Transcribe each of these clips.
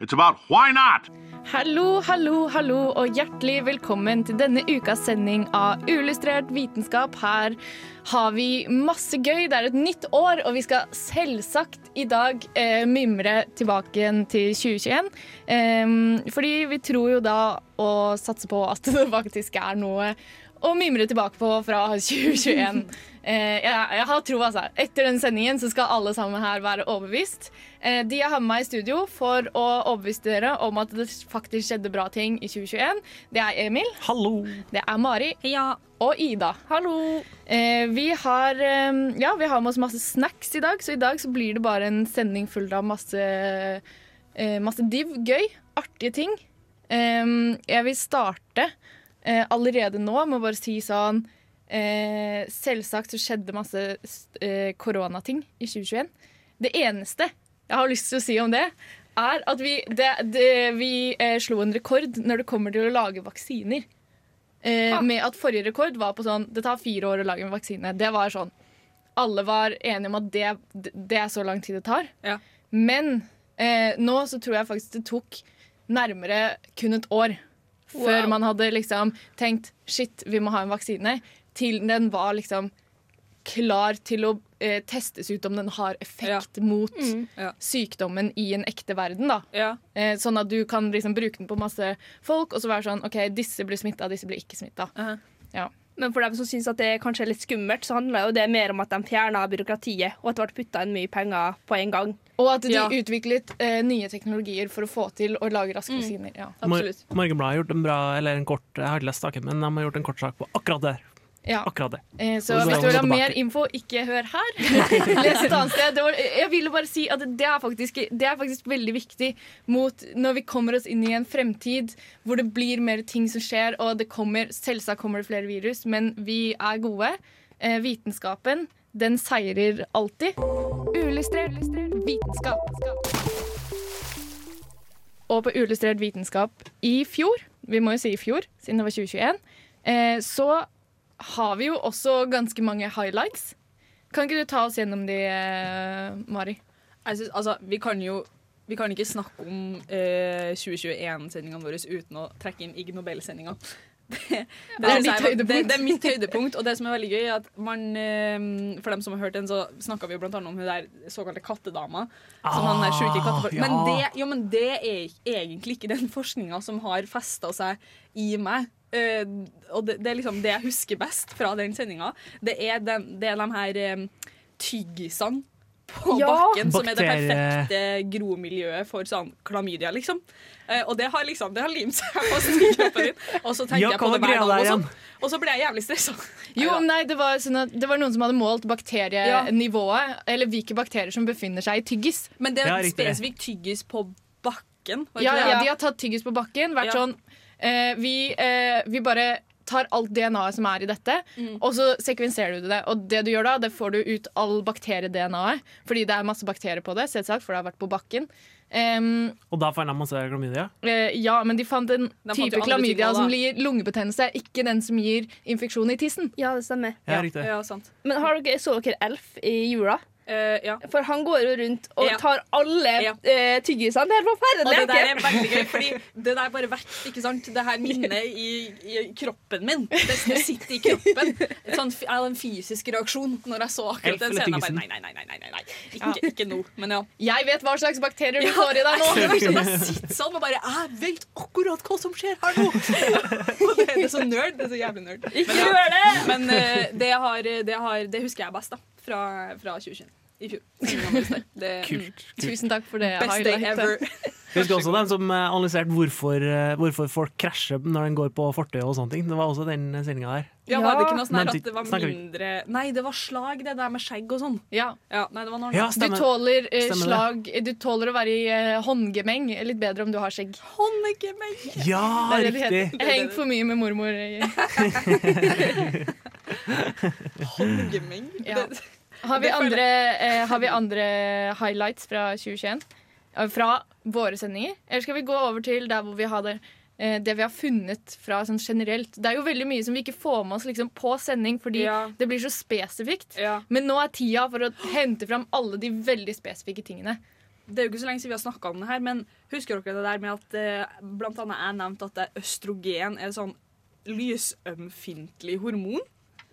it's about why not. Hallo, hallo, hallo, og hjertelig velkommen til denne ukas sending av Uillustrert vitenskap. Her har vi masse gøy. Det er et nytt år, og vi skal selvsagt i dag eh, mimre tilbake igjen til 2021. Eh, fordi vi tror jo da og satser på at det faktisk er noe å mimre tilbake på fra 2021. Eh, jeg, jeg har tro, altså. Etter den sendingen så skal alle sammen her være overbevist. Eh, de jeg har med meg i studio for å overbevise dere om at det faktisk skjedde bra ting i 2021, det er Emil, Hallo! det er Mari Ja. og Ida. Hallo! Eh, vi, har, eh, ja, vi har med oss masse snacks i dag, så i dag så blir det bare en sending full av masse, eh, masse div, gøy, artige ting. Eh, jeg vil starte eh, allerede nå må bare si sånn eh, Selvsagt så skjedde masse eh, koronating i 2021. Det eneste jeg har lyst til å si om det, er at vi, det, det, vi eh, slo en rekord når det kommer til å lage vaksiner. Eh, med at forrige rekord var på sånn Det tar fire år å lage en vaksine. Det var sånn Alle var enige om at det, det er så lang tid det tar. Ja. Men eh, nå så tror jeg faktisk det tok nærmere kun et år før Wow. man hadde liksom tenkt shit, vi må ha en vaksine, til den var liksom klar til å eh, testes ut om den har effekt mot Ja. sykdommen i en ekte verden. da Ja. Eh, sånn at du kan liksom bruke den på masse folk, og så være sånn OK, disse blir smitta, disse blir ikke smitta. Uh-huh. Ja. Men for dem som syns det er kanskje litt skummelt, så handler jo det mer om at de fjerna byråkratiet, og at det ble putta inn mye penger på en gang. Og at de Ja. utviklet eh, nye teknologier for å få til å lage raske vaksiner. Ja. Absolutt. Mor- Morgenbladet har gjort en bra Eller en kort Jeg har ikke lest saken, men de har gjort en kort sak på akkurat det. Ja. Akkurat det. Eh, så så hvis du vil ha mer info, ikke hør her. Les et annet sted. Det var, jeg ville bare si at det er, faktisk, det er faktisk veldig viktig mot når vi kommer oss inn i en fremtid hvor det blir mer ting som skjer, og det kommer, selvsagt kommer det flere virus, men vi er gode. Eh, vitenskapen, den seirer alltid. Uillustrert vitenskap. Og på Uillustrert vitenskap i fjor, vi må jo si i fjor, siden det var 2021, eh, så har vi jo også ganske mange highlights. Kan ikke du ta oss gjennom de, eh, Mari? Jeg synes, altså, vi kan jo vi kan ikke snakke om eh, 2021-sendingene våre uten å trekke inn Ig Nobel-sendinga. Det, Det er høydepunkt. Det, det er mitt høydepunkt. Og det som er veldig gøy, er at man eh, For dem som har hørt den, så snakka vi jo blant annet om hun der såkalte kattedama. Som han der sjuke kattefolk. ja. Men, det, ja, men det er egentlig ikke den forskninga som har festa seg i meg. Eh, og det, er liksom det jeg husker best fra den sendinga. Det er, er de her um, tyggisene på Ja. bakken som er det perfekte gromiljøet for sånn klamydia, liksom. Eh, og det har liksom Det har limt seg fast i kroppen din. Og så tenker Ja, jeg på det hver dag, og sånn. Og så ble jeg jævlig stressa. Jo, nei, det var, sånn at det var noen som hadde målt bakterienivået, eller hvilke bakterier som befinner seg i tyggis. Men det er spesifikt tyggis på bakken. Ja, ja, de har tatt tyggis på bakken, vært Ja. sånn eh, vi, eh, vi bare tar alt DNA-et som er i dette, Mm. og så sekvenserer du det. Og det du gjør da, det får du ut all bakterie-DNA-et, fordi det er masse bakterier på det, selvsagt, for det har vært på bakken. Um, Og da fant de masse klamydia. Uh, ja, men de fant en de type klamydia som gir lungebetennelse, ikke den som gir infeksjon i tissen. Ja, det stemmer. Ja. Ja, sant. Men har dere, så dere Elf i jula? Eh, ja. For han går jo rundt og Ja. tar alle Ja. uh, tyggisene. Det er forferdelig. Og det der er veldig gøy, fordi det der bare vekk, ikke sant? Det her minnet i, i kroppen min. Det, det sitter i kroppen. Sånn, jeg hadde en fysisk reaksjon når jeg så akkurat den scenen. Bare, nei, nei, nei, nei, nei, nei. Ikke, ikke nå, men ja. Jeg vet hva slags bakterier du Ja, får i deg nå! At jeg sitter sånn og bare Jeg vet akkurat hva som skjer her nå! Og det, det er så nerd. Det er så jævlig nerd. Ikke gjør det! men uh, det, har, det, har, det husker jeg best da fra, fra 2021. I fjor. Det, Kult. kult. Tusen takk for det. Best day ever. Husker også den som eh, analyserte hvorfor, eh, hvorfor folk krasjer når den går på fortøy og sånne ting. Det var også den sendinga der. Ja, Var det ikke noe sånn at det var mindre Nei, det var slag, det der med skjegg og sånn. Ja. Ja, nei, det var noe Ja. Du tåler eh, slag Du tåler å være i eh, håndgemeng. Litt bedre om du har skjegg. Håndgemeng. Ja, Det er det det riktig! heter. Jeg har hengt for mye med mormor. eh. Håndgemeng. Ja. Har vi, andre, eh, har vi andre highlights fra 2021? Eh, Fra våre sendinger? Eller skal vi gå over til der hvor vi har det, eh, det vi har funnet fra sånn generelt? Det er jo veldig mye som vi ikke får med oss liksom, på sending fordi Ja. det blir så spesifikt. Ja. Men nå er tida for å hente fram alle de veldig spesifikke tingene. Det er jo ikke så lenge siden vi har snakka om det her, men husker dere det der med at eh, blant annet jeg nevnte at det østrogen er sånn lysømfintlig hormon?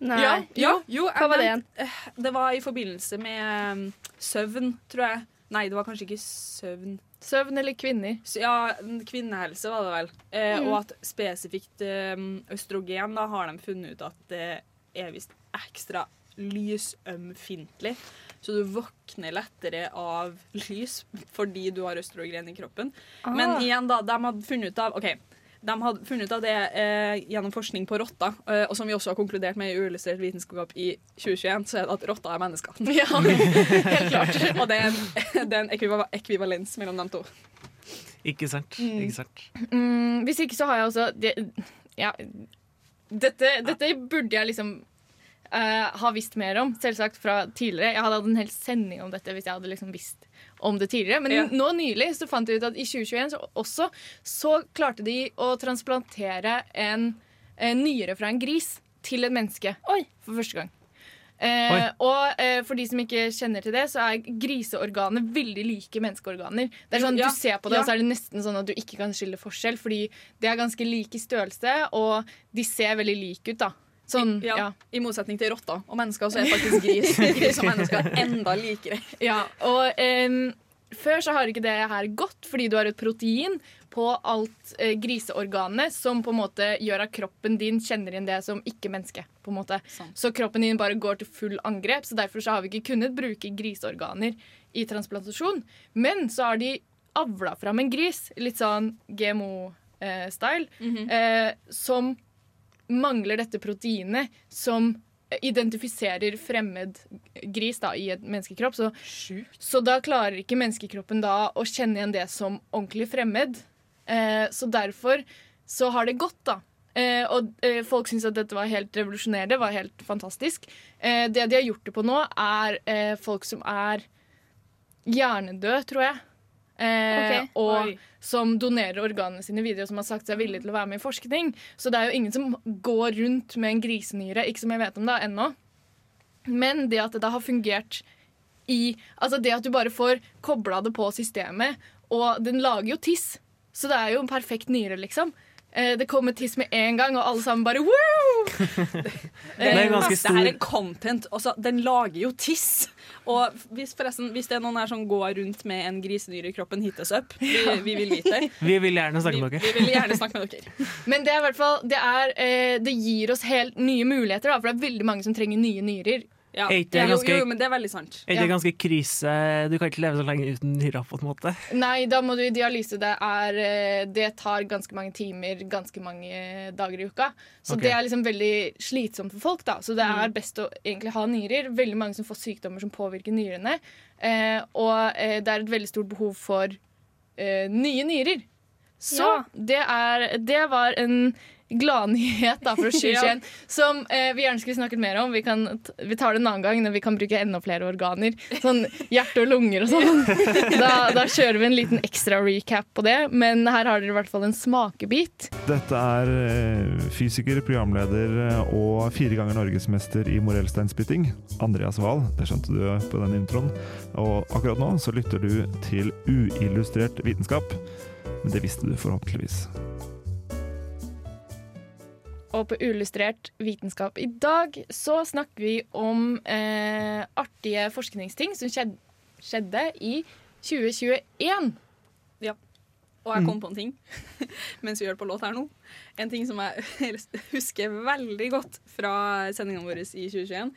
Nei. Ja, jo, jo, Hva var det nevnte- eh, Det var i forbindelse med um, søvn, tror jeg. Nei, det var kanskje ikke søvn. Søvn eller kvinner. Ja, kvinnehelse var det vel. Eh, Mm. Og at spesifikt eh, østrogen, da har de funnet ut at det er visst ekstra lysømfintlig. Så du våkner lettere av lys fordi du har østrogen i kroppen. Men Ah. igjen, da, de hadde funnet ut av OK. De hadde funnet ut av det eh, gjennom forskning på rotter, eh, og som vi også har konkludert med i uillustrert vitenskap i 2021, så er det at rotter er mennesker. Ja, helt klart. og det er en, det er en ekvivalens mellom de to. Ikke sant. Ikke sant. Mm, hvis ikke så har jeg også det, Ja, dette, dette burde jeg liksom eh, har visst mer om, selvsagt fra tidligere. Jeg hadde hatt en hel sending om dette hvis jeg hadde liksom visst om det tidligere. Men Ja. nå nylig så fant jeg ut at i 2021 så også så klarte de å transplantere en, en nyre fra en gris til et menneske Oi. for første gang. Eh, og eh, for de som ikke kjenner til det, så er griseorganer veldig like menneskeorganer. Det er sånn, Ja, Du ser på det, ja. og så er det nesten sånn at du ikke kan skille forskjell, fordi de er ganske like i størrelse, og de ser veldig like ut. da. Sånn, Ja, ja. I motsetning til rotter og mennesker, så er faktisk gris, gris og mennesker enda likere. Ja, og um, før så har ikke det her gått, fordi du har et protein på alt eh, griseorganet som på en måte gjør at kroppen din kjenner igjen det som ikke-menneske. på en måte. Så kroppen din bare går til full angrep, så derfor så har vi ikke kunnet bruke griseorganer i transplantasjon. Men så har de avla fram en gris, litt sånn GMO-style, eh, som mangler dette proteinet som identifiserer fremmed gris da, i et menneskekropp. Så, så da klarer ikke menneskekroppen da å kjenne igjen det som ordentlig fremmed. Eh, så derfor så har det gått, da. Eh, og eh, folk syns at dette var helt revolusjonerende, var helt fantastisk. Eh, det de har gjort det på nå, er eh, folk som er hjernedøde, tror jeg. Eh, Ok. og Oi. som donerer organene sine videre, og som har sagt seg villige til å være med i forskning. Så det er jo ingen som går rundt med en grisenyre, ikke som jeg vet om da, ennå. Men det at det da har fungert i Altså det at du bare får kobla det på systemet, og den lager jo tiss. Så det er jo en perfekt nyre, liksom. Eh, det kommer tiss med en gang, og alle sammen bare woo! Det er ganske stor... Det her er content. Også, den lager jo tiss. Og hvis, forresten, hvis det er noen her som går rundt med en grisenyre i kroppen, hit us up. Vi, vi vil vite det. Vi vil gjerne snakke med dere. vi vil gjerne snakke med dere. Men det er hvert fall Det, er, eh, det gir oss helt nye muligheter, da, for det er veldig mange som trenger nye nyrer. Ja. Er ikke det jo, ganske- jo, men det er veldig sant. Er det Ja. ganske krise? Du kan ikke leve så lenge uten nyra, på en måte. Nei, da må du i dialyse. Det, er, eh, det tar ganske mange timer, ganske mange dager i uka. Så okay. det er liksom veldig slitsomt for folk, da. Så det er best å egentlig ha nyrer. Veldig mange som får sykdommer som påvirker nyrene. Eh, og eh, det er et veldig stort behov for eh, nye nyrer. Så Ja. det, er, det var en gladnyhet fra 2021 som eh, vi gjerne skulle snakket mer om. Vi, kan, vi tar det en annen gang når vi kan bruke enda flere organer. Sånn hjerte og lunger og sånn. Da, da kjører vi en liten ekstra recap på det, men her har dere i hvert fall en smakebit. Dette er eh, fysiker, programleder eh, og fire ganger norgesmester i morellsteinspytting, Andreas Wahl. Det skjønte du på den introen. Og akkurat nå så lytter du til uillustrert vitenskap. Men det visste du forhåpentligvis. Og på Uillustrert vitenskap i dag så snakker vi om eh, artige forskningsting som skjedde, skjedde i 2021. Ja. Og jeg kom på en ting mens vi gjør på låt her nå. En ting som jeg husker veldig godt fra sendingene våre i 2021.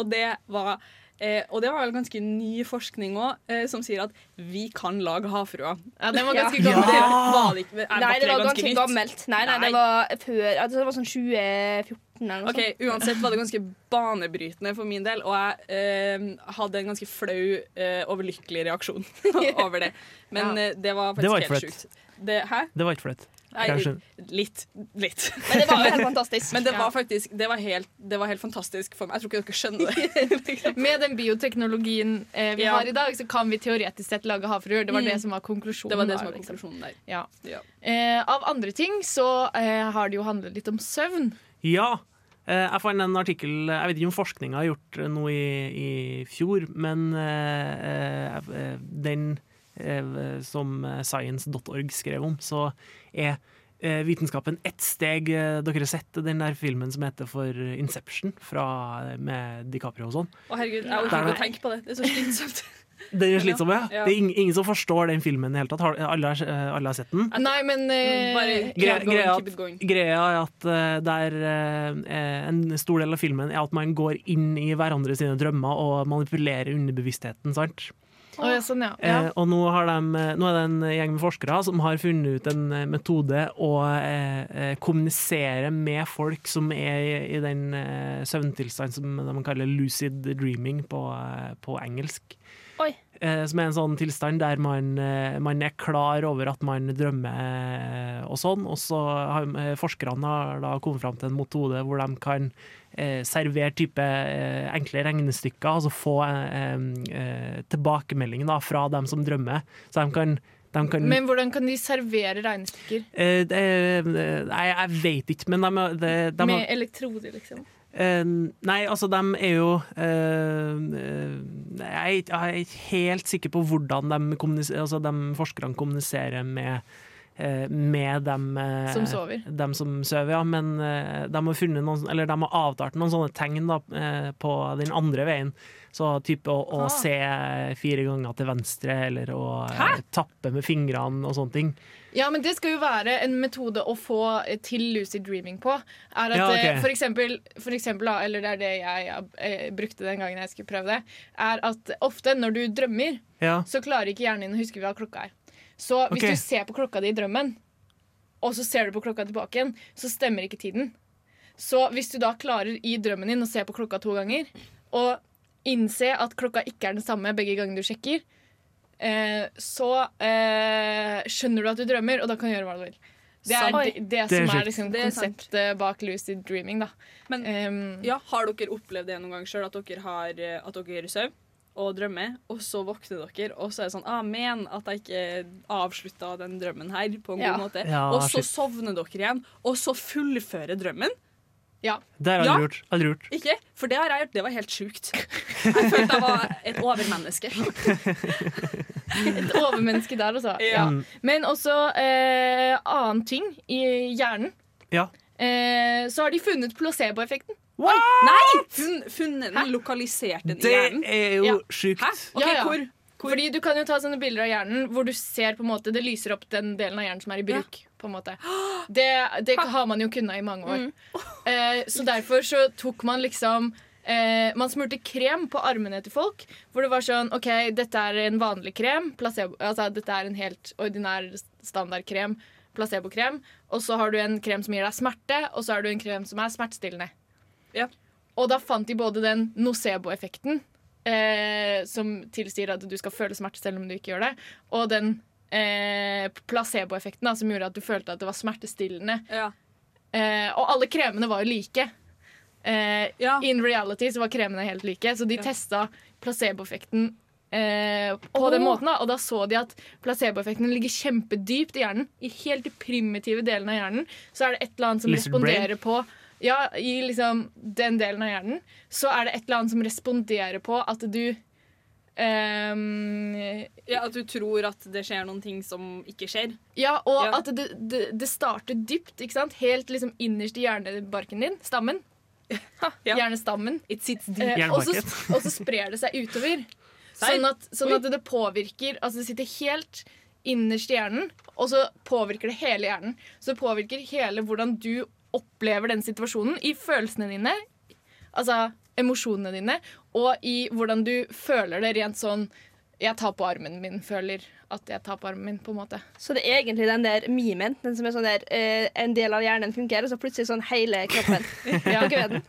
Og det var Eh, og det var vel ganske ny forskning òg, eh, som sier at vi kan lage havfruer. Ja, den var Ja. ganske Det gammel. var det ikke. Er Nei, det var ganske gammelt. Nei, nei, Nei. det var før altså, Det var sånn 2014 eller noe Ok, Uansett var det ganske banebrytende for min del, og jeg eh, hadde en ganske flau, eh, overlykkelig reaksjon over det. Men Ja. eh, det var Det faktisk var helt sjukt. Det, hæ? Det var ikke flaut. Nei, litt. Litt. Men det var jo helt fantastisk. Men det var faktisk det var helt, det var helt fantastisk for meg. Jeg tror ikke dere skjønner det. Med den bioteknologien eh, vi Ja. har i dag, så kan vi teoretisk sett lage havfruer. Det var Mm. det som var konklusjonen. Det var det som var liksom. konklusjonen der. Ja. Ja. Eh, av andre ting så eh, har det jo handlet litt om søvn. Ja. eh, Jeg fant en artikkel Jeg vet ikke om forskninga har gjort noe i, i fjor, men eh, eh, den som science.org skrev om, så er eh, vitenskapen ett steg eh, Dere har sett den der filmen som heter for Inception, fra, med DiCaprio og sånn? Å herregud, jeg orker ikke å tenke på det. Det er så slitsomt. Det er slitsom, ja. Ja. Det er ingen, ingen som forstår den filmen i det hele tatt. Alle, har, eh, alle har sett den? Nei, men eh, Bare Gre- keep going, greia it going. Greia er at eh, der, eh, en stor del av filmen er at man går inn i hverandre sine drømmer og manipulerer underbevisstheten. sant? Å, ja, sånn, ja. Eh, og nå, har de, nå er det en gjeng med forskere som har funnet ut en eh, metode å eh, eh, kommunisere med folk som er i, i den eh, søvntilstand som de kaller lucid dreaming på, eh, på engelsk. Oi. Eh, som er en sånn tilstand der man, eh, man er klar over at man drømmer eh, og sånn. Og så har eh, forskerne har da kommet fram til en metode hvor de kan eh, servere type eh, enkle regnestykker, altså få eh, eh, tilbakemelding da, fra dem som drømmer. Så de kan, de kan Men hvordan kan de servere regnestykker? eh, det, Nei, jeg vet ikke, men de, de, de Med elektroder, liksom? Eh, nei, altså de er jo eh, eh, jeg, er ikke- helt sikker på hvordan de, altså de forskerne kommuniserer med, eh, med dem eh, Som sover. Dem som sover, ja. Men eh, de har noen, eller de har avtalt noen sånne tegn da, eh, på den andre veien. Så type å, å Ah. se fire ganger til venstre, eller å Hæ? tappe med fingrene og sånne ting. Ja, men det skal jo være en metode å få eh, til lucid dreaming på. Er at Ja, ok. eh, for eksempel, for eksempel eller det er det jeg eh, brukte den gangen jeg skulle prøve det, er at ofte når du drømmer, Ja. så klarer ikke hjernen din å huske hva klokka er. Så hvis du ser på klokka di i drømmen, og så ser du på klokka tilbake igjen, så stemmer ikke tiden. Så hvis du da klarer i drømmen din å se på klokka to ganger, og innse at klokka ikke er den samme begge ganger du sjekker, eh, så eh, skjønner du at du drømmer, og da kan du gjøre hva du vil. Det er det, det Det er som er liksom Det er sant. konseptet bak lucid dreaming. Da. Men Um, ja, har dere opplevd det noen gang sjøl, at dere har eh, At dere sover og drømmer, og så våkner dere, og så er det sånn ah, Men at jeg ikke avslutta den drømmen her på en Ja. god måte. Ja, og så shit. sovner dere igjen, og så fullfører drømmen. ja. Det har jeg aldri gjort. Aldri gjort. Ikke? For det har jeg gjort. Det var helt sjukt. Jeg følte jeg var et overmenneske. Et overmenneske der, altså. Ja. Ja. Men også eh, annen ting i hjernen. Ja. Eh, så har de funnet placeboeffekten. Nei! Hun funnet den, lokalisert den i Det er jo Ja. sjukt. Okay, Ja, ja. hvor? hvor? Fordi du kan jo ta sånne bilder av hjernen hvor du ser på en måte Det lyser opp den delen av hjernen som er i bruk. på en måte Det, det har man jo kunnet i mange år. Eh, så derfor så tok man liksom eh, Man smurte krem på armene til folk. Hvor det var sånn OK, dette er en vanlig krem. Placebo, altså dette er en helt ordinær standardkrem. Placebokrem. Og så har du en krem som gir deg smerte, og så har du en krem som er smertestillende. Ja. Og da fant de både den nocebo-effekten, eh, som tilsier at du skal føle smerte selv om du ikke gjør det, og den eh, placebo-effekten, som gjorde at du følte at det var smertestillende. Ja. Eh, og alle kremene var jo like. Eh, Ja. In reality så var kremene helt like, så de Ja. testa placeboeffekten eh, på den måten. Da. Og da så de at placeboeffekten ligger kjempedypt i hjernen. I helt de primitive delene av hjernen så er det et eller annet som Lizard brain? responderer på Ja, i liksom den delen av hjernen så er det et eller annet som responderer på at du Um, ja, At du tror at det skjer noen ting som ikke skjer. Ja, og Ja. at det, det, det starter dypt, ikke sant? Helt liksom innerst i hjernebarken din. Stammen. Ja. Hjernestammen. It sits deep. Eh, og, så, og så sprer det seg utover. Sånn at, sånn at det påvirker Altså det sitter helt innerst i hjernen, og så påvirker det hele hjernen. Så det påvirker hele hvordan du opplever den situasjonen i følelsene dine. Altså emosjonene dine, og i hvordan du føler det rent sånn Jeg tar på armen min, føler at jeg tar på armen min, på en måte. Så det er egentlig den der mimen, den som er sånn der eh, en del av hjernen fungerer, og så plutselig sånn hele kroppen. ja. den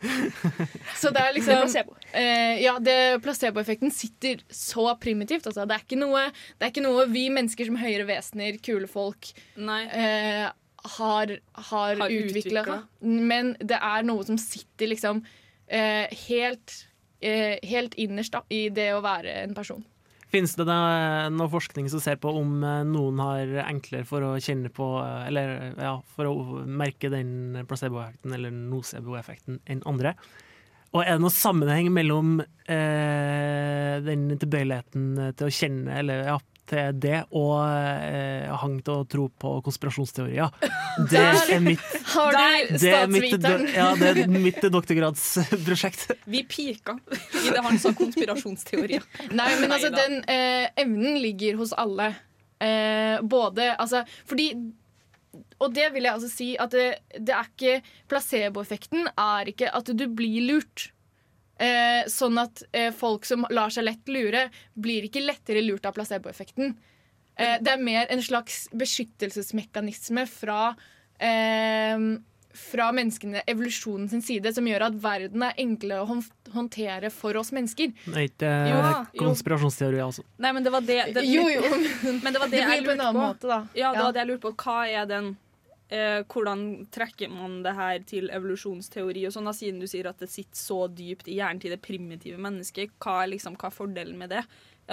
Så det er Det er liksom placebo. Eh, ja, det, placeboeffekten sitter så primitivt. Altså. Det, er ikke noe, det er ikke noe vi mennesker som høyere vesener, kule folk, Nei. eh, har, har, Har utvikla. Men det er noe som sitter liksom eh, helt, eh, helt innerst da, i det å være en person. Finnes det da noe forskning som ser på om eh, noen har enklere for å kjenne på eh, Eller ja, for å merke den placeboeffekten eller nocebo-effekten enn andre? Og er det noen sammenheng mellom eh, den tilbøyeligheten til å kjenne eller ja, til det og eh, hang til å tro på konspirasjonsteorier? Det er mitt, Har du det er mitt, statsviteren? ja, det er mitt doktorgradsprosjekt. Vi pika i det han sa konspirasjonsteorier. Nei, men altså, Neida. den eh, evnen ligger hos alle. Eh, både Altså, fordi Og det vil jeg altså si at det, det er ikke Placeboeffekten er ikke at du blir lurt. Eh, sånn at eh, folk som lar seg lett lure, blir ikke lettere lurt av placeboeffekten. Eh, det er mer en slags beskyttelsesmekanisme fra eh, fra menneskene, evolusjonen sin side, som gjør at verden er enklere å håndtere for oss mennesker. Nei, det er eh, jo. altså. Nei, men det var det, det Jo, jo, Men det var det, det jeg lurte på. måte. Ja, det var det jeg lurte på. Hva er den eh, Hvordan trekker man det her til evolusjonsteori og sånn, da, siden du sier at det sitter så dypt i hjernen til det primitive mennesket? Hva er, liksom, hva er fordelen med det?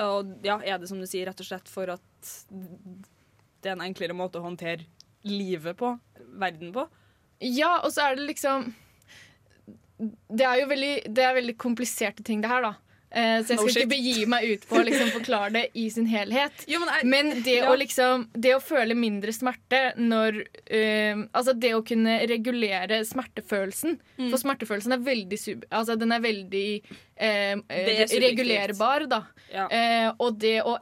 Og ja, Er det som du sier, rett og slett for at det er en enklere måte å håndtere livet på? Verden på? Ja, og så er det liksom Det er jo veldig, det er veldig kompliserte ting, det her, da. Eh, så jeg No skal shit. ikke begi meg ut på å liksom forklare det i sin helhet. Jo, men, jeg, Men det Ja. å liksom Det å føle mindre smerte når uh, Altså det å kunne regulere smertefølelsen. Mm. For smertefølelsen er veldig sub... Altså den er veldig uh, er regulerbar, da. ja. Uh, og det å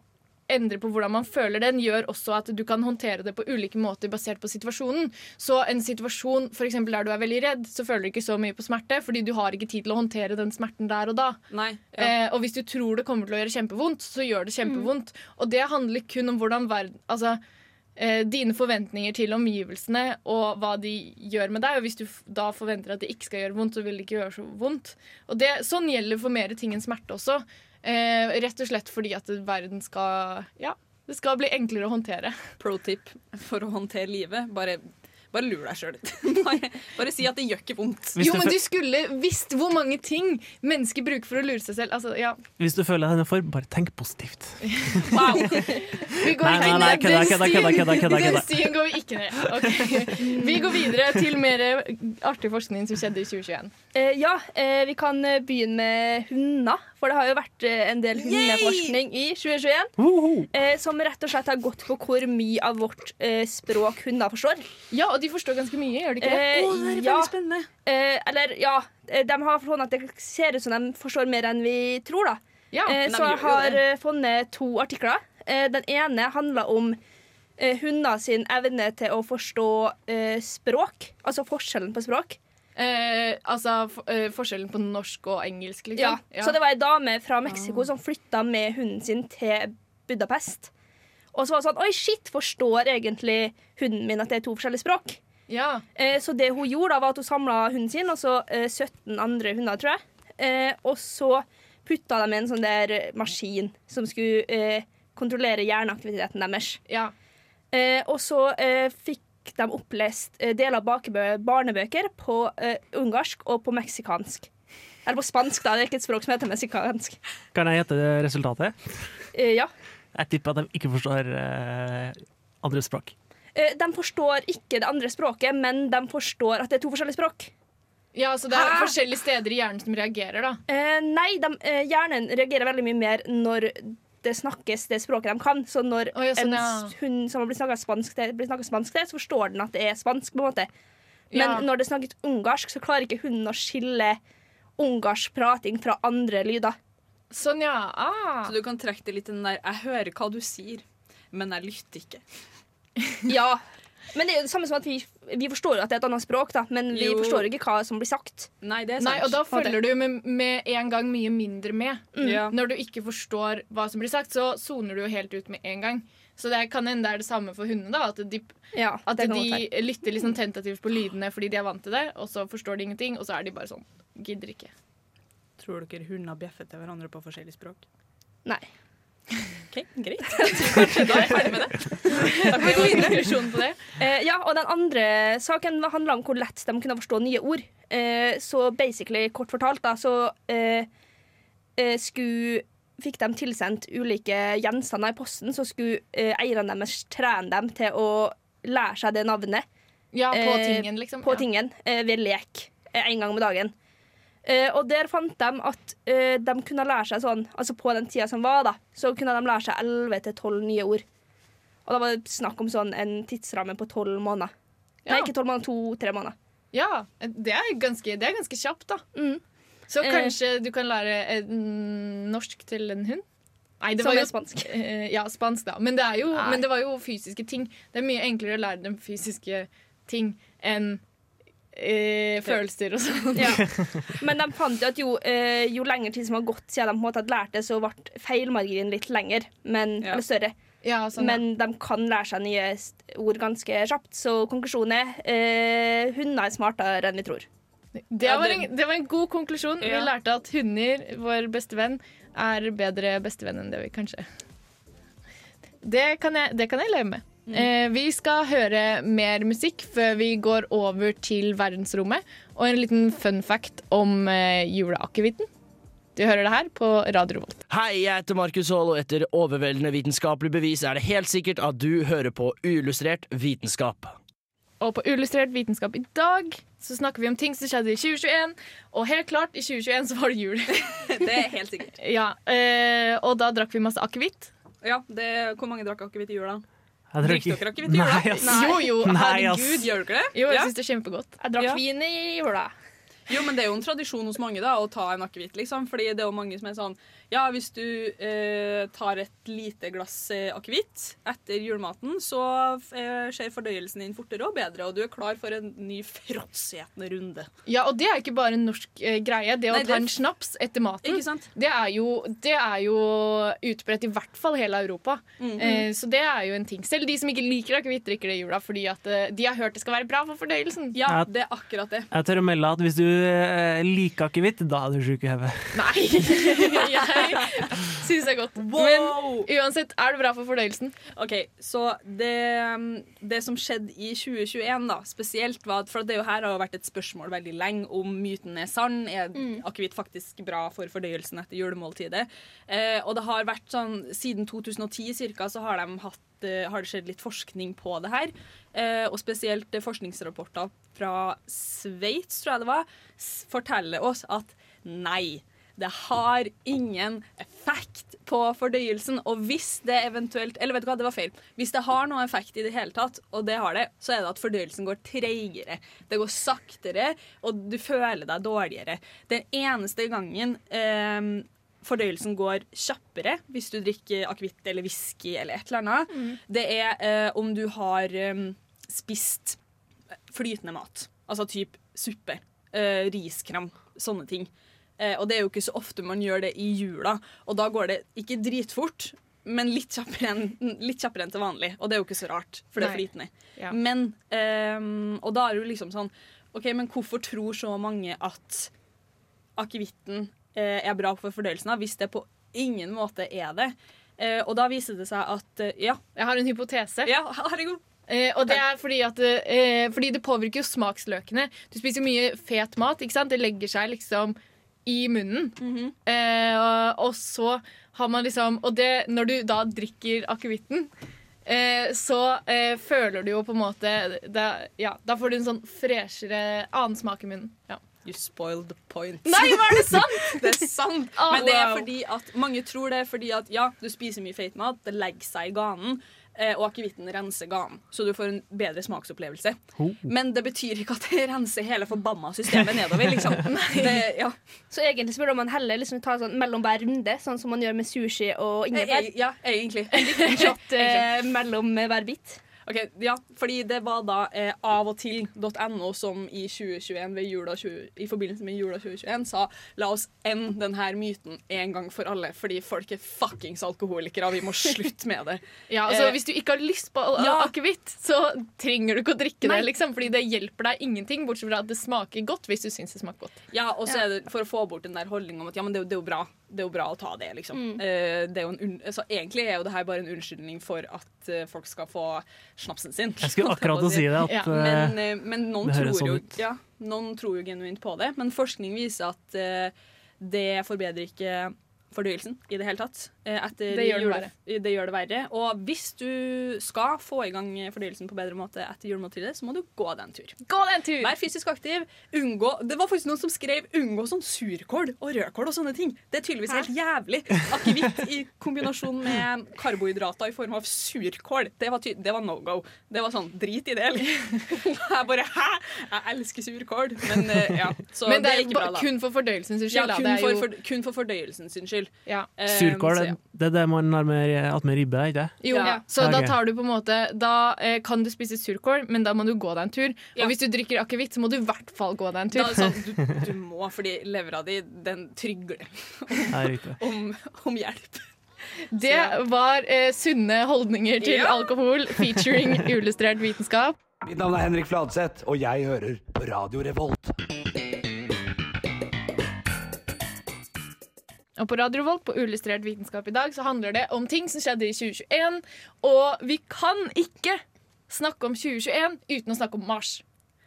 endre på hvordan man føler den, gjør også at du kan håndtere det på ulike måter basert på situasjonen. Så en situasjon for der du er veldig redd, så føler du ikke så mye på smerte, fordi du har ikke tid til å håndtere den smerten der og da. Nei. Ja. Eh, og hvis du tror det kommer til å gjøre kjempevondt, så gjør det kjempevondt. Og det handler kun om hvordan verden Altså eh, dine forventninger til omgivelsene og hva de gjør med deg. Og hvis du da forventer at det ikke skal gjøre vondt, så vil det ikke gjøre så vondt. Og det, sånn gjelder for mer ting enn smerte også. Eh, rett og slett fordi at verden skal Ja, det skal bli enklere å håndtere. Pro tip for å håndtere livet. Bare, bare lur deg sjøl litt. bare, bare si at det gjør ikke vondt. Jo, men du skulle visst hvor mange ting mennesker bruker for å lure seg selv. Altså, ja. Hvis du føler deg form, bare tenk positivt. Wow. Vi går Nei, ikke nei, nei, ned kødda, den kødda, stien. kødda, kødda, kødda, Den stien går vi ikke ned. Okay. Vi går videre til mer artig forskning som skjedde i 2021. Eh, ja, eh, vi kan eh, begynne med hunder. For det har jo vært eh, en del hundeforskning i 2021. Woho! Eh, som rett og slett har gått på hvor mye av vårt eh, språk hunder forstår. Ja, og de forstår ganske mye, gjør de ikke det? Eh, oh, det er ja, veldig spennende. eh, eller ja. De har forstått at det ser ut som de forstår mer enn vi tror. da Ja. Eh, så jeg har funnet to artikler. Eh, den ene handler om eh, hunder sin evne til å forstå eh, språk. Altså forskjellen på språk. Eh, altså for, eh, forskjellen på norsk og engelsk, Ja. ja. Så det var ei dame fra Mexico som flytta med hunden sin til Budapest. Og så var det sånn Oi, shit, forstår egentlig hunden min at det er to forskjellige språk? ja. Eh, så det hun gjorde, da var at hun samla hunden sin og så eh, 17 andre hunder, tror jeg. Eh, og så putta de en sånn der eh, maskin som skulle eh, kontrollere hjerneaktiviteten deres. ja. Eh, og så eh, fikk de opplest eh, deler av bakebø- barnebøker på eh, ungarsk og på meksikansk. Eller på spansk, da. Det er ikke et språk som heter meksikansk. Kan jeg gjette resultatet? Eh, ja. Jeg tipper at de ikke forstår andre språk. Eh, de forstår ikke det andre språket, men de forstår at det er to forskjellige språk. ja, så det er Hæ? forskjellige steder i hjernen som reagerer, da. Eh, nei, de, eh, hjernen reagerer veldig mye mer når det snakkes det språket de kan. Så når oh, ja, sånn, en ja. hund som har blitt snakket spansk til, blir snakket spansk til, så forstår den at det er spansk. på en måte Men Ja. når det snakkes ungarsk, så klarer ikke hunden å skille ungarsk prating fra andre lyder. Sånn, ja. Ah. Så du kan trekke det litt den der Jeg hører hva du sier, men jeg lytter ikke. Ja, Men det er jo det samme som at vi, vi forstår at det er et annet språk, da, men vi Jo. forstår ikke hva som blir sagt. Nei, det er sant. Nei, og da følger du med, med en gang mye mindre med. Ja. Når du ikke forstår hva som blir sagt, så soner du jo helt ut med en gang. Så det kan hende det er det samme for hundene. da At de, Ja, at de lytter liksom tentativt på lydene fordi de er vant til det, og så forstår de ingenting, og så er de bare sånn Gidder ikke. Tror dere hunder bjeffer til hverandre på forskjellige språk? Nei. OK, greit. Kanskje da er jeg ferdig med det. Da kan vi gå inn i konklusjonen på det. Eh, ja, og den andre saken handla om hvor lett de kunne forstå nye ord. Eh, så basically, kort fortalt, da, så eh, eh, skulle Fikk de tilsendt ulike gjenstander i posten, så skulle eh, eierne deres trene dem til å lære seg det navnet Ja, på Eh, tingen, liksom. på ja. tingen ved lek en gang om dagen. Eh, og der fant de at uh, de kunne lære seg sånn Altså på den tida som var, da, så kunne de lære seg 11-12 nye ord. Og da var det snakk om sånn en tidsramme på 12 måneder. Nei, ikke 12 måneder, to-tre måneder. Ja, det er ganske, det er ganske kjapt, da. Mm. Så Eh. kanskje du kan lære eh, norsk til en hund? Nei, det Som var er jo spansk. Eh, ja, spansk, da. Men det, er jo, men det var jo fysiske ting. Det er mye enklere å lære dem fysiske ting enn eh, følelser og sånn. Ja. Men de fant jo at jo, eh, jo lengre tid som har gått siden de på en måte hadde lært det, så ble feilmarginen litt lengre, men, Ja. eller større. Ja, sånn, Men de kan lære seg nye ord ganske kjapt. Så konklusjonen er eh, hunder er smartere enn vi tror. det, var en, det var en god konklusjon. Vi lærte at hunder, vår beste venn, er bedre bestevenn enn det vi kanskje Det kan jeg, det kan jeg leve med. Eh, vi skal høre mer musikk før vi går over til verdensrommet. Og en liten fun fact om eh, juleakevitten. Du hører det her på Radio Revolt. Hei, jeg heter Markus Haall, og etter overveldende vitenskapelig bevis er det helt sikkert at du hører på uillustrert vitenskap. Og på Uillustrert vitenskap i dag så snakker vi om ting som skjedde i 2021. Og helt klart, i 2021 så var det jul. Det er helt sikkert. ja, eh, og da drakk vi masse akevitt. Ja, det, Hvor mange drakk akevitt i jula? Drikker ikke- dere akevitt i jula? Nei, ass. Jo, jo, Nei, ass. herregud. Gjør dere det? Jo, jeg Ja. syns det er kjempegodt. Jeg drakk Ja. vin i jula. Jo, men det er jo en tradisjon hos mange da, å ta en akevitt, liksom. Fordi det er jo mange som er sånn Ja, hvis du eh, tar et lite glass eh, akevitt etter julematen, så eh, skjer fordøyelsen din fortere og bedre, og du er klar for en ny fråtsetende runde. Ja, og det er ikke bare en norsk eh, greie. Det å Nei, ta det- en snaps etter maten, Ikke sant? det er, jo, det er jo utbredt i hvert fall hele Europa. Mhm. eh, så det er jo en ting. Selv de som ikke liker akevitt, drikker det i jula fordi at eh, de har hørt det skal være bra for fordøyelsen. Ja, det er akkurat det. Jeg tør å melde at hvis du liker akevitt, da er du sjuk i hodet. Nei! jeg syns det er godt. Men uansett, er det bra for fordøyelsen? OK, så det, det som skjedde i 2021, da, spesielt var at For det jo her har jo vært et spørsmål veldig lenge om myten er sann. Er akevitt faktisk bra for fordøyelsen etter julemåltidet? Eh, og det har vært sånn Siden 2010 cirka, så har, de hatt, eh, har det skjedd litt forskning på det her. Eh, og spesielt forskningsrapporter fra Sveits, tror jeg det var, forteller oss at nei. Det har ingen effekt på fordøyelsen. Og hvis det eventuelt Eller vet du hva, det var feil. Hvis det har noen effekt i det hele tatt, og det har det, så er det at fordøyelsen går treigere. Det går saktere, og du føler deg dårligere. Den eneste gangen eh, fordøyelsen går kjappere hvis du drikker akevitt eller whisky eller et eller annet, det er eh, om du har eh, spist flytende mat. Altså typ suppe, eh, riskram, sånne ting. Eh, og det er jo ikke så ofte man gjør det i jula, og da går det ikke dritfort, men litt kjappere enn, litt kjappere enn til vanlig. Og det er jo ikke så rart, for det er flytende. Ja. Men, eh, og da er det jo liksom sånn OK, men hvorfor tror så mange at akevitten eh, er bra for fordøyelsen, av, hvis det på ingen måte er det? Eh, og da viser det seg at eh, ja, Jeg har en hypotese. ja, herregud. Eh, og det er fordi at eh, Fordi det påvirker jo smaksløkene. Du spiser mye fet mat. ikke sant? Det legger seg liksom i munnen. eh, og, og så har man liksom Og det, når du da drikker akevitten, eh, så eh, føler du jo på en måte det, Ja, da får du en sånn freshere annen smak i munnen. Ja. You spoiled the point. Nei, var det sant?! Det er sant. Ah, Men det er fordi at mange tror det er fordi at ja, du spiser mye feit mat, det legger seg i ganen. Eh, Og akevitten renser ganen, så du får en bedre smaksopplevelse. Men det betyr ikke at det renser hele forbanna systemet nedover. liksom det, ja. Så egentlig så burde man heller liksom ta sånn mellom hver runde, sånn som man gjør med sushi og ingefær. ja, egentlig. En shot eh, mellom hver bit. Ok, ja, fordi det var da eh, av og til.no som i 2021 ved jula 20, i forbindelse med jula 2021 sa la oss ende denne myten en gang for alle, fordi folk er fuckings alkoholikere, vi må slutte med det. Ja, altså, Eh, hvis du ikke har lyst på Ja. akevitt, så trenger du ikke å drikke Nei. det, liksom, fordi det hjelper deg ingenting, bortsett fra at det smaker godt hvis du syns det smaker godt. Ja, og så er det for å få bort den der holdninga om at ja, men det, det er jo bra Det er jo bra å ta det, liksom. Eh, det er jo en un altså, egentlig er jo det her bare en unnskyldning for at eh, folk skal få snapsen sin. Jeg skulle akkurat å si det. At, Ja, eh, Men, men noen, det høres tror jo, sånn ut. ja, noen tror jo genuint på det. Men forskning viser at det forbedrer ikke fordøyelsen i det hele tatt. Eh, etter Det gjør det jule- det gjør det verre. Og hvis du skal få i gang fordøyelsen på bedre måte etter julemåltidet, så må du gå deg en tur. Gå deg en tur! Vær fysisk aktiv. Unngå Det var faktisk noen som skrev 'unngå sånn surkål og rødkål' og sånne ting. Det er tydeligvis helt jævlig. Akevitt i kombinasjon med karbohydrater i form av surkål. Det var, det var no go. Det var sånn drit i det. liksom. Jeg bare Hæ?! Jeg elsker surkål. Men eh, ja. Så Men det er ikke bra, da. kun for fordøyelsens skyld. ja, da. kun, Det er for, jo, kun for fordøyelsens sin skyld. Ja. Eh, Surkål, det, ja. det er det man har med, med ribbe, ikke det? Jo, Ja. så da tar du på en måte Da eh, kan du spise surkål, men da må du gå deg en tur. Ja. Og hvis du drikker akevitt, så må du i hvert fall gå deg en tur. Da sånn, du, du må, fordi levra di, den trygler Det er om, om hjelp. Det var eh, sunne holdninger til Ja. alkohol featuring illustrert vitenskap. Mitt navn er Henrik Fladseth, og jeg hører på Radio Revolt. Og på Radio Volk, på Uillustrert vitenskap i dag så handler det om ting som skjedde i 2021. Og vi kan ikke snakke om 2021 uten å snakke om Mars.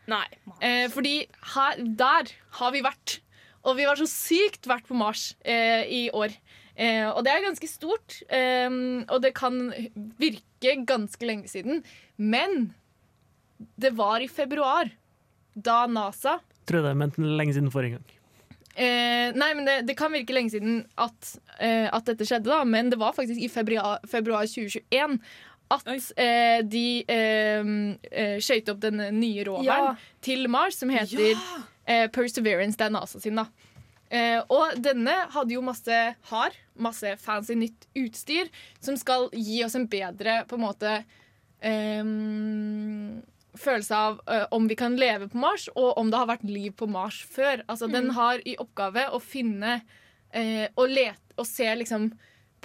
Nei. Eh, fordi her, der har vi vært. Og vi har så sykt vært på Mars eh, i år. Eh, og det er ganske stort. Eh, og det kan virke ganske lenge siden. Men det var i februar, da NASA Tror jeg det mente lenge siden forrige gang. Eh, nei, men det, det kan virke lenge siden at, eh, at dette skjedde, da. Men det var faktisk i februar, februar 2021 at eh, de eh, skøyt opp den nye roveren Ja. til Mars, som heter eh, Perseverance. Det er NASA sin, da. Eh, og denne hadde jo masse har masse fancy nytt utstyr som skal gi oss en bedre på en måte ehm, følelse av uh, om vi kan leve på Mars, og om det har vært liv på Mars før. Altså, Den har i oppgave å finne uh, og lete og se liksom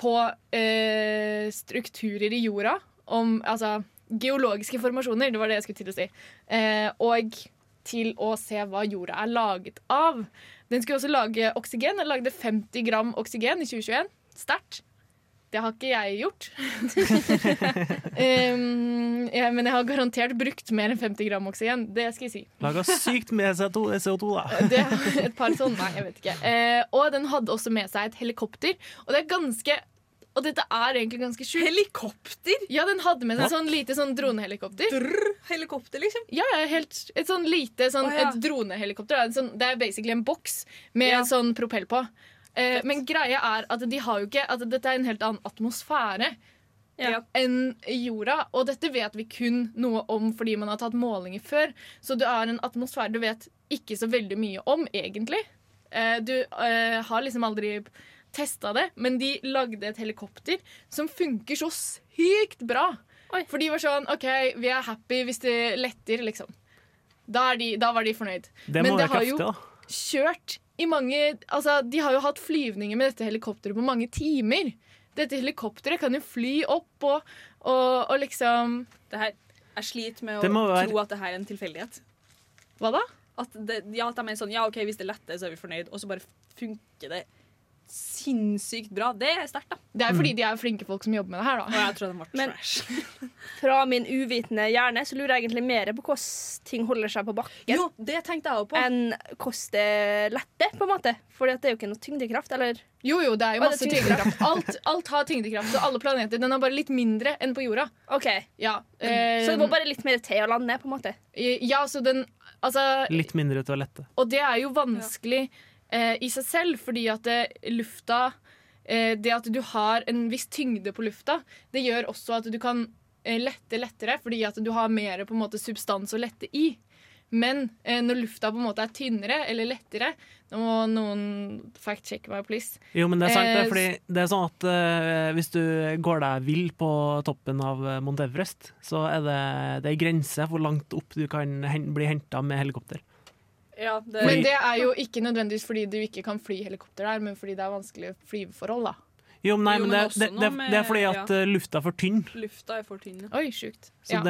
på uh, strukturer i jorda. Om altså geologiske formasjoner, det var det jeg skulle til å si. Eh, og til å se hva jorda er laget av. Den skulle også lage oksygen. Den lagde 50 gram oksygen i 2021. Sterkt. Det har ikke jeg gjort. um, ja, men jeg har garantert brukt mer enn 50 gram oksygen. Det skal jeg si. Laga sykt med CO2, CO2 da. Det et par sånne, nei, jeg vet ikke. Uh, og den hadde også med seg et helikopter. Og det er ganske Og dette er egentlig ganske sjukt. Helikopter? Ja, den hadde med seg sånn lite sånn dronehelikopter. Drr, helikopter, liksom? Ja, ja, helt, et sånn lite sånn, oh, ja. et dronehelikopter. Sånn, det er basically en boks med Ja. sånn propell på. Eh, men greia er at de har jo ikke At dette er en helt annen atmosfære Ja. enn jorda. Og dette vet vi kun noe om fordi man har tatt målinger før. Så det er en atmosfære du vet ikke så veldig mye om, egentlig. Eh, du eh, har liksom aldri testa det, men de lagde et helikopter som funker så sykt bra. Oi. For de var sånn OK, vi er happy hvis det letter, liksom. Da, er de, da var de fornøyd. Det Men det har kraftig, jo- da. Kjørt i mange Altså, de har jo hatt flyvninger med dette helikopteret på mange timer. Dette helikopteret kan jo fly opp og, og, og liksom Det her, jeg sliter med å være- tro at det her er en tilfeldighet. Hva da? At, det, ja, at de er sånn Ja, OK, hvis det letter, så er vi fornøyd. Og så bare funker det sinnssykt bra. Det er sterkt, da. Det er fordi de er flinke folk som jobber med det her, da. Og jeg tror den trash. Men-. Fra min uvitende hjerne så lurer jeg egentlig mer på hvordan ting holder seg på bakken, Jo, det tenkte jeg også på. enn hvordan det letter, på en måte. For det er jo ikke noe tyngdekraft, eller? Jo, jo, det er jo masse er tyngdekraft. Alt, alt har tyngdekraft, og alle planeter. Den er bare litt mindre enn på jorda. OK. Ja, Så det eh, må bare litt mer til å lande, på en måte. ja så den Altså Litt mindre til å lette. Og det er jo vanskelig eh, i seg selv, fordi at det, lufta eh, Det at du har en viss tyngde på lufta, det gjør også at du kan eh, lette lettere, fordi at du har mer på en måte substans å lette i. Men eh, når lufta på en måte er tynnere eller lettere Nå må noen fact-sjekke meg, please. Jo, men det er sant, det. Eh, Fordi det er sånn at eh, hvis du går deg vill på toppen av eh, Mount Everest, så er det, det er grenser for langt opp du kan hen, bli henta med helikopter. Ja, det, Men det er jo ikke nødvendigvis fordi du ikke kan fly helikopter der, men fordi det er vanskelige flyveforhold, da. Jo, nei, Jo, men men det, det, det, med- det er fordi at ja. eh, lufta er for tynn. lufta er for tynn. ja. Oi, sjukt. Så Ja.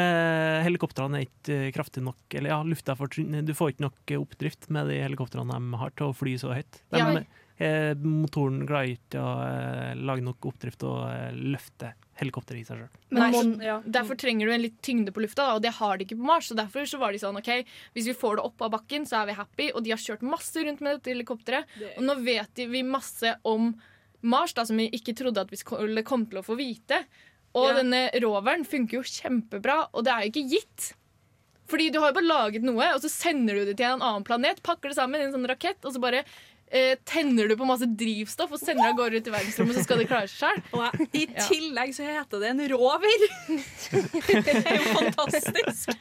helikoptrene er ikke eh, kraftig nok Eller ja, lufta er for tynn. Du får ikke nok eh, oppdrift med de helikoptrene de har til å fly så høyt. De, Ja. eh, motoren klarer ikke å eh, lage nok oppdrift og eh, løfte helikopteret i seg sjøl. Ja. Derfor trenger du en litt tyngde på lufta, og det har de ikke på Mars. Så derfor så var de sånn, ok, Hvis vi får det opp av bakken, så er vi happy. Og de har kjørt masse rundt med dette helikopteret. Det- Og nå vet vi masse om Mars, da, som vi ikke trodde at vi skulle komme til å få vite. Og Ja. denne roveren funker jo kjempebra, og det er jo ikke gitt. Fordi du har jo bare laget noe, og så sender du det til en annen planet, pakker det sammen i en sånn rakett, og så bare eh, tenner du på masse drivstoff og sender det av gårde ut i verdensrommet, så skal det klare seg sjøl. I tillegg så heter det en rover! det er jo fantastisk.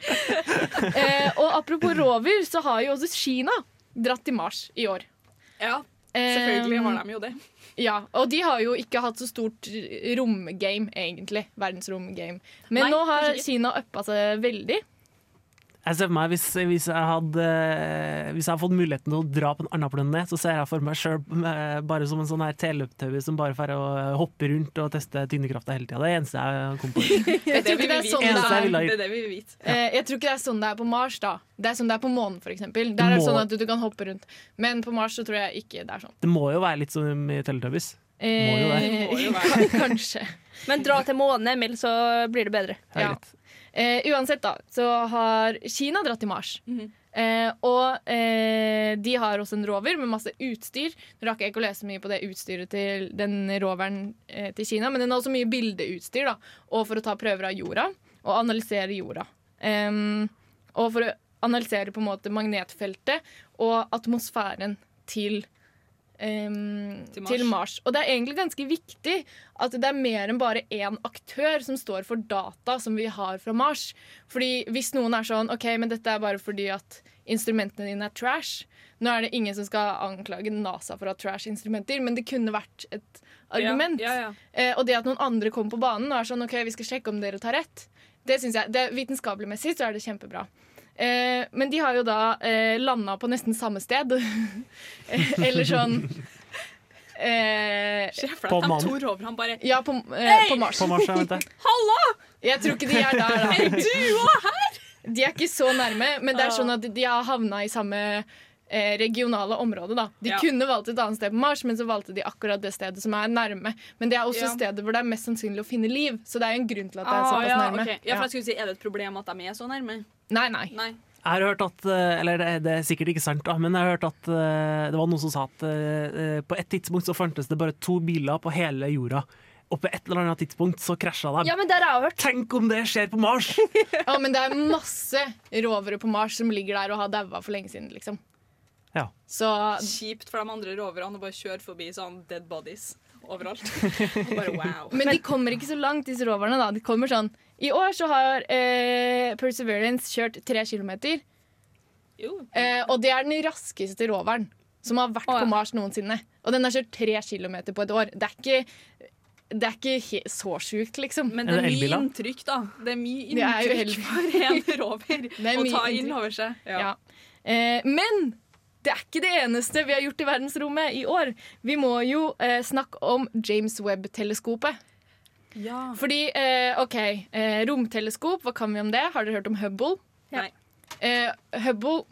Eh, og apropos rover, så har jo også Kina dratt til Mars i år. Ja, selvfølgelig har de jo det. Ja, Og de har jo ikke hatt så stort romgame, egentlig. Verdensromgame. Men Nei, nå har. Kina uppa seg veldig. Jeg ser for meg, hvis, hvis, jeg hadde, eh, hvis jeg hadde fått muligheten til å dra på en annen planet, så ser jeg for meg sjøl bare som en sånn her teløptau som bare får hoppe rundt og teste tyngdekrafta hele tida. Det er det eneste jeg kom på. Jeg tror ikke det er sånn det er. Det er det vi vil vite. Eh, jeg tror ikke det er sånn det er på Mars. da Det er sånn det er på månen, f.eks. Der er det sånn at du, du kan hoppe rundt. Men på Mars så tror jeg ikke det er sånn. Det må jo være litt som i Teletubbies. Eh, Må jo det. Må jo være. Kanskje. Men dra til månen, Emil, så blir det bedre. Ja. Eh, uansett, da, så har Kina dratt til Mars. Mhm. eh, og eh, de har også en rover med masse utstyr. Nå rakk jeg ikke å lese mye på det utstyret til den roveren eh, til Kina, men den har også mye bildeutstyr, da, og for å ta prøver av jorda og analysere jorda. Og for å analysere på en måte magnetfeltet og atmosfæren til em, Til Mars. til Mars. Og det er egentlig ganske viktig at det er mer enn bare én aktør som står for data som vi har fra Mars. Fordi hvis noen er sånn OK, men dette er bare fordi at instrumentene dine er trash. Nå er det ingen som skal anklage NASA for å ha trash-instrumenter, men det kunne vært et argument. Ja, ja, ja. Eh, og det at noen andre kommer på banen og er sånn OK, vi skal sjekke om dere tar rett, det synes jeg, det, vitenskapelig messig så er det kjempebra. Eh, men de har jo da eh, landa på nesten samme sted. Eller sånn eh, Se På roverne bare Ja, på, eh, på Mars. På Mars, ja, Hallo! jeg. Jeg tror ikke de er der, da. Er du òg her?! De er ikke så nærme, men det er sånn at de har havna i samme eh, regionale området. da. De Ja. kunne valgt et annet sted på Mars, men så valgte de akkurat det stedet som er nærme. Men det er også Ja. stedet hvor det er mest sannsynlig å finne liv. Så det er jo en grunn til at det er Ah, såpass ja, nærme. Okay. ja, for jeg skulle si, Er det et problem at de er så nærme? Nei, nei. Nei. Jeg har hørt at, eh, eller det, det er sikkert ikke sant, da, men jeg har hørt at eh, det var noen som sa at på et tidspunkt så fantes det bare to biler på hele jorda. Og på et eller annet tidspunkt så krasja de. Ja, men det har jeg hørt. Tenk om det skjer på Mars! Ja, men det er masse rovere på Mars som ligger der og har daua for lenge siden, liksom. Ja. Så Kjipt for de andre roverne å bare kjøre forbi sånn dead bodies overalt. Bare wow. Men de kommer ikke så langt, disse roverne. da. De kommer sånn I år så har eh, Perseverance kjørt tre kilometer. Jo. Eh, og det er den raskeste roveren som har vært oh, ja. på Mars noensinne. Og den har kjørt tre kilometer på et år. Det er ikke, det er ikke he så sjukt, liksom. Men det er det mye inntrykk, da. Det er mye er inntrykk for en rover er å ta inn over seg. Ja. Ja. Eh, men det er ikke det eneste vi har gjort i verdensrommet i år. Vi må jo eh, snakke om James Webb-teleskopet. Ja. Fordi, eh, OK, eh, romteleskop, hva kan vi om det? Har dere hørt om Hubble? Nei. Eh, Hubble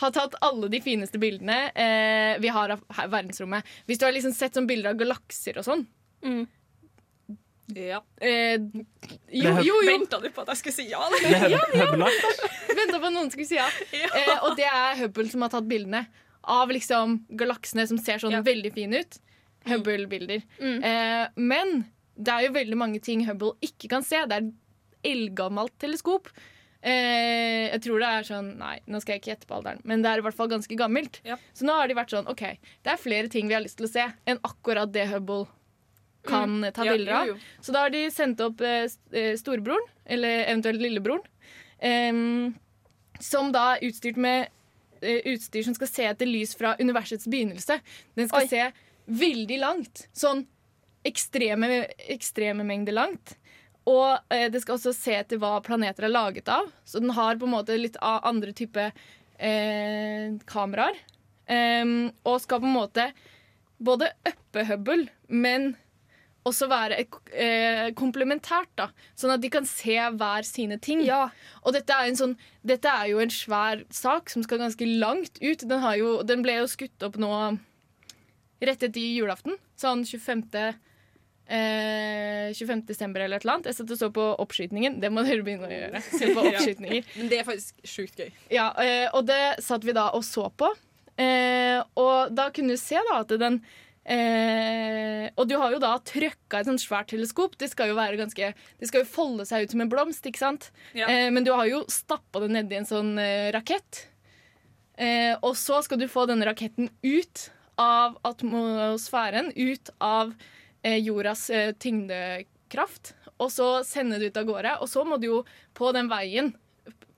har tatt alle de fineste bildene eh, vi har av verdensrommet. Hvis du har liksom sett sånn bilder av galakser og sånn Ja. eh, Jo, jo, jo! Venta du på at jeg skulle si ja? Det ja, Hub- Venta på at noen skulle si ja. Eh, og det er Hubble som har tatt bildene av liksom galaksene som ser sånn Ja. veldig fine ut. Hubble-bilder. Eh, men det er jo veldig mange ting Hubble ikke kan se. Det er et eldgammelt teleskop. Eh, jeg tror det er sånn Nei, nå skal jeg ikke gjette på alderen, men det er i hvert fall ganske gammelt. Ja. Så nå har de vært sånn OK, det er flere ting vi har lyst til å se enn akkurat det Hubble kan eh, ta Ja, bilder av. jo. Så da har de sendt opp eh, eh, storebroren, eller eventuelt lillebroren, eh, som da er utstyrt med eh, utstyr som skal se etter lys fra universets begynnelse. Den skal Oi. se veldig langt. Sånn ekstreme, ekstreme mengder langt. Og eh, det skal også se etter hva planeter er laget av. Så den har på en måte litt andre type eh, kameraer. Og skal på en måte både uppe Hubble, men også være eh, komplementært. da Sånn at de kan se hver sine ting. Ja. Og dette er, en sånn, dette er jo en svær sak som skal ganske langt ut. Den, har jo, den ble jo skutt opp nå rett etter julaften. Sånn 25. Eh, 25. desember eller et eller annet. Jeg satt og så på oppskytingen. Det må dere begynne å gjøre. Se på Ja. Men det er faktisk sjukt gøy. Ja, eh, og det satt vi da og så på. Eh, og da kunne du se da at den eh, Og du har jo da trøkka et sånt svært teleskop. Det skal jo være ganske Det skal jo folde seg ut som en blomst, ikke sant? Ja. Eh, men du har jo stappa det nedi en sånn eh, rakett. Eh, og så skal du få denne raketten ut av atmosfæren, ut av eh, jordas eh, tyngdekraft. Og så sende det ut av gårde. Og så må du jo på den veien,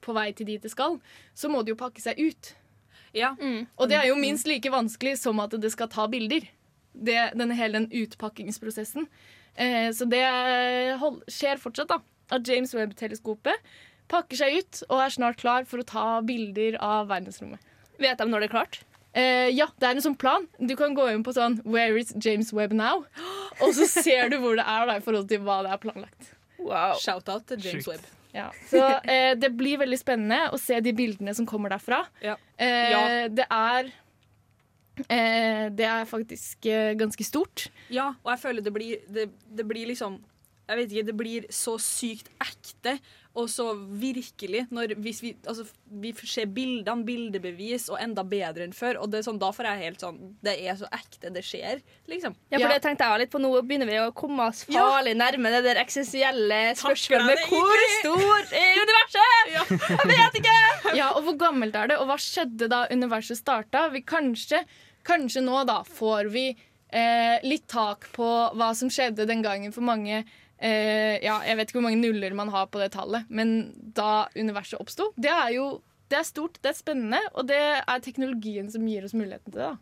på vei til dit det skal, så må det jo pakke seg ut. Ja. Og det er jo minst like vanskelig som at det skal ta bilder. Det, denne hele den utpakkingsprosessen. Eh, så det hold, skjer fortsatt, da. At James Webb-teleskopet pakker seg ut og er snart klar for å ta bilder av verdensrommet. Vet de når det er klart? Eh, ja, det er en sånn plan. Du kan gå inn på sånn Where is James Webb now? Og så ser du hvor det er da, i forhold til hva det er planlagt. Wow. Shout-out til James Webb. Ja. Så eh, det blir veldig spennende å se de bildene som kommer derfra. Ja. Eh, Ja. Det er eh, Det er faktisk eh, ganske stort. Ja, og jeg føler det blir, det, det blir liksom Jeg vet ikke, det blir så sykt ekte og så virkelig når hvis vi, altså, vi ser bildene, bildebevis, og enda bedre enn før. Og det er sånn, da får jeg helt sånn Det er så ekte det skjer, liksom. Ja, for Ja. det tenkte jeg litt på Nå begynner vi å komme oss Ja. farlig nærme det der eksistensielle spørsmålet med hvor stor er universet? Jeg vet ikke! Ja, og hvor gammelt er det, og hva skjedde da universet starta? Vi kanskje, kanskje nå da får vi eh, litt tak på hva som skjedde den gangen for mange eh, Ja, jeg vet ikke hvor mange nuller man har på det tallet, men da universet oppsto. Det er jo det er stort, det er spennende, og det er teknologien som gir oss muligheten til det. da.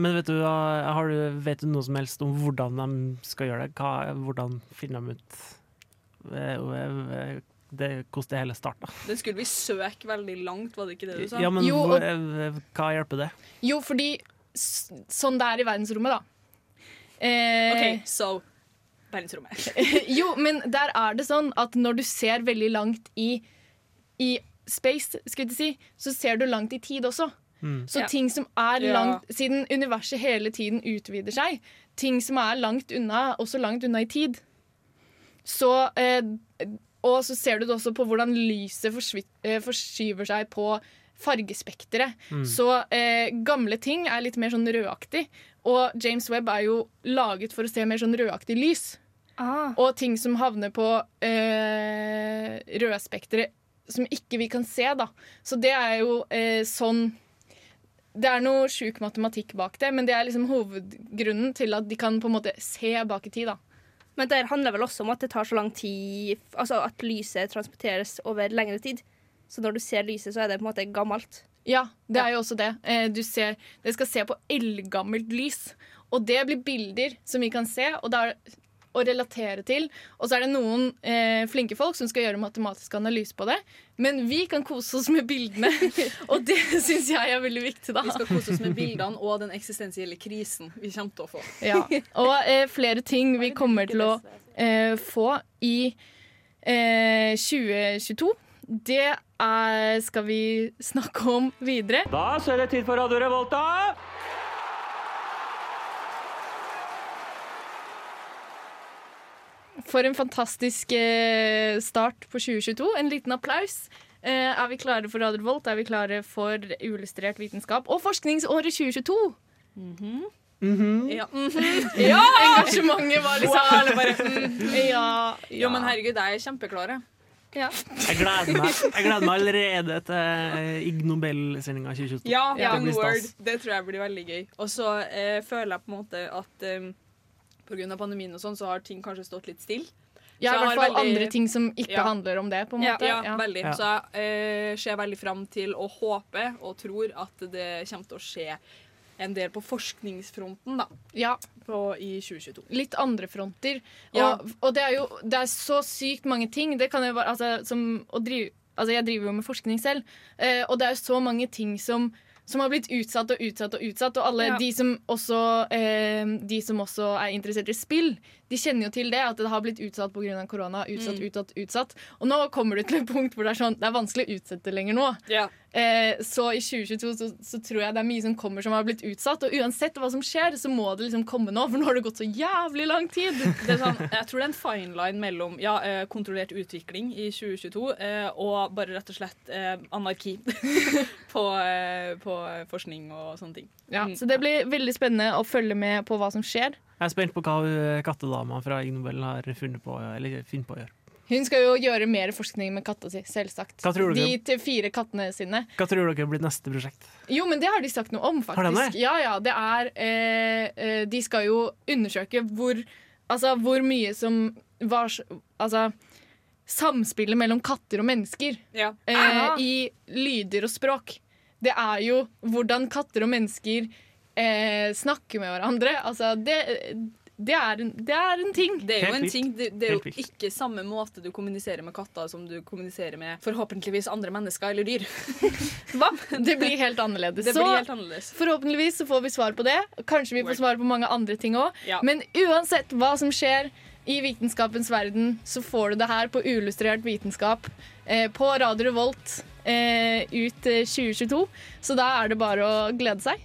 Men vet du, har du, vet du noe som helst om hvordan de skal gjøre det? Hva, hvordan finner de ut eh, det, hvordan det hele starta? Det skulle vi søke veldig langt, var det ikke det du sa? Ja, men Jo, og- eh, hva hjelper det? Jo, fordi sånn det er i verdensrommet, da. Eh, OK, så verdensrommet. jo, men der er det sånn at når du ser veldig langt i, i space, skulle jeg si, så ser du langt i tid også. Mm. Så Ja. ting som er Ja. langt Siden universet hele tiden utvider seg, ting som er langt unna, også langt unna i tid. Så eh, Og så ser du det også på hvordan lyset eh, forskyver seg på fargespekteret. Så eh, gamle ting er litt mer sånn rødaktig. Og James Webb er jo laget for å se mer sånn rødaktig lys. Ah. Og ting som havner på eh, rødspekteret som ikke vi kan se, da. Så det er jo eh, sånn Det er noe sjuk matematikk bak det, men det er liksom hovedgrunnen til at de kan på en måte se bak i tid, da. Men det handler vel også om at det tar så lang tid Altså at lyset transporteres over lengre tid. Så når du ser lyset, så er det på en måte gammelt. Ja, det er jo også det. Eh, du ser, det skal se på eldgammelt lys. Og det blir bilder som vi kan se og, det er, og relatere til. Og så er det noen eh, flinke folk som skal gjøre matematisk analyse på det. Men vi kan kose oss med bildene, og det syns jeg er veldig viktig. da. Vi skal kose oss med bildene og den eksistensielle krisen vi kommer til å få. Ja. Og eh, flere ting vi kommer til å eh, få i eh, 2022. Det er, skal vi snakke om videre. Da så er det tid for Radio Revolta. For en fantastisk eh, start på 2022. En liten applaus. Eh, er vi klare for Radio Revolt? Er vi klare for uillustrert vitenskap og forskningsåret 2022? Ja. Ja! Engasjementet var liksom alle bare mm, ja, ja. Jo, men herregud, jeg er kjempeklare. Ja. Jeg gleder meg, jeg gleder meg allerede til eh, Ig Nobel-sendinga 2022. Ja, Ja. Det word. Det tror jeg blir veldig gøy. Og så eh, føler jeg på en måte at eh, på grunn av pandemien og sånn, så har ting kanskje stått litt stille. Ja, i hvert fall veldig- andre ting som ikke Ja. handler om det, på en Ja, måte. ja, veldig. Ja. Så jeg eh, ser veldig fram til og håper og tror at det kommer til å skje en del på forskningsfronten da, Ja, på, i 2022. litt andre fronter. Ja. Og, og det er jo det er så sykt mange ting. Det kan jo være, altså, som drive, altså, jeg driver jo med forskning selv, eh, og det er jo så mange ting som, som har blitt utsatt og utsatt og utsatt. Og alle Ja. de, som også, eh, de som også er interessert i spill, de kjenner jo til det, at det har blitt utsatt pga. korona. Utsatt, Mm. utsatt, utsatt. Og nå kommer du til et punkt hvor det er sånn, det er vanskelig å utsette lenger nå. Ja. Eh, så i 2022 så, så tror jeg det er mye som kommer som har blitt utsatt. Og uansett hva som skjer, så må det liksom komme nå, for nå har det gått så jævlig lang tid. Det er sånn, jeg tror det er en fine line mellom ja, eh, kontrollert utvikling i 2022 eh, og bare rett og slett eh, anarki på, eh, på forskning og sånne ting. Ja, Mm. så det blir veldig spennende å følge med på hva som skjer. Jeg er spent på hva kattedama fra Ig Nobel har funnet på, eller funnet på å gjøre. Hun skal jo gjøre mer forskning med katta si, selvsagt. Hva tror du De fire kattene sine. Hva tror dere blir neste prosjekt? Jo, men det har de sagt noe om, Har de faktisk. det? Ja, ja, det er eh, eh, De skal jo undersøke hvor Altså hvor mye som var Altså samspillet mellom katter og mennesker Ja. eh, i lyder og språk. Det er jo hvordan katter og mennesker eh, snakker med hverandre. Altså, det, det, er, en, det er en ting. Det er jo en ting, det, det er jo ikke samme måte du kommuniserer med katter som du kommuniserer med forhåpentligvis andre mennesker eller dyr. Hva? Det blir helt annerledes. Det Så blir helt annerledes. forhåpentligvis så får vi svar på det. Kanskje vi får svar på mange andre ting òg. Ja. Men uansett hva som skjer i vitenskapens verden, så får du det her på Uillustrert vitenskap eh, på Radio Revolt eh, ut eh, 2022. Så da er det bare å glede seg.